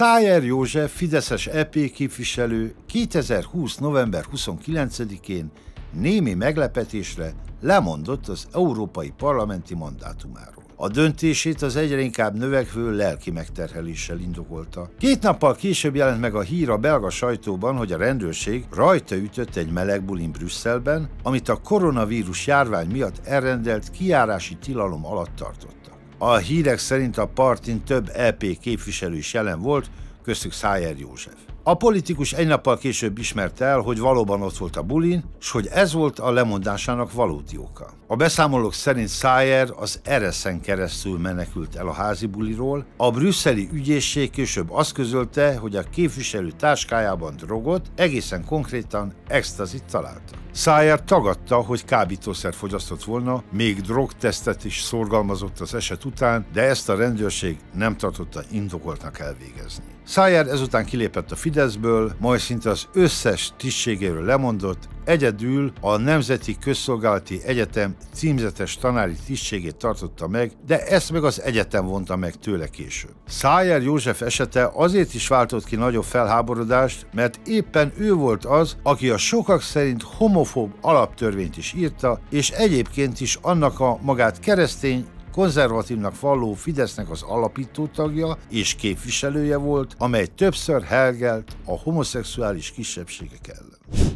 Szájer József, Fideszes EP képviselő 2020. november 29-én némi meglepetésre lemondott az európai parlamenti mandátumáról. A döntését az egyre inkább növekvő lelki megterheléssel indokolta. Két nappal később jelent meg a hír a belga sajtóban, hogy a rendőrség rajta ütött egy melegbulin Brüsszelben, amit a koronavírus járvány miatt elrendelt kiárási tilalom alatt tartottak. A hírek szerint a partin több EP képviselő is jelen volt, köztük Szájer József. A politikus egy nappal később ismerte el, hogy valóban ott volt a bulin, és hogy ez volt a lemondásának valódi oka. A beszámolók szerint Szájer az Ereszen keresztül menekült el a házi buliról, a brüsszeli ügyészség később azt közölte, hogy a képviselő táskájában drogot, egészen konkrétan extazit találtak. Szájer tagadta, hogy kábítószer fogyasztott volna, még drogtesztet is szorgalmazott az eset után, de ezt a rendőrség nem tartotta indokoltnak elvégezni. Szájer ezután kilépett a Fideszből, majd szinte az összes tisztségéről lemondott, egyedül a Nemzeti Közszolgálati Egyetem címzetes tanári tisztségét tartotta meg, de ezt meg az egyetem vonta meg tőle később. Szájer József esete azért is váltott ki nagyobb felháborodást, mert éppen ő volt az, aki a sokak szerint homofób alaptörvényt is írta, és egyébként is annak a magát keresztény konzervatívnak valló Fidesznek az alapító tagja és képviselője volt, amely többször helgelt a homoszexuális kisebbségek ellen.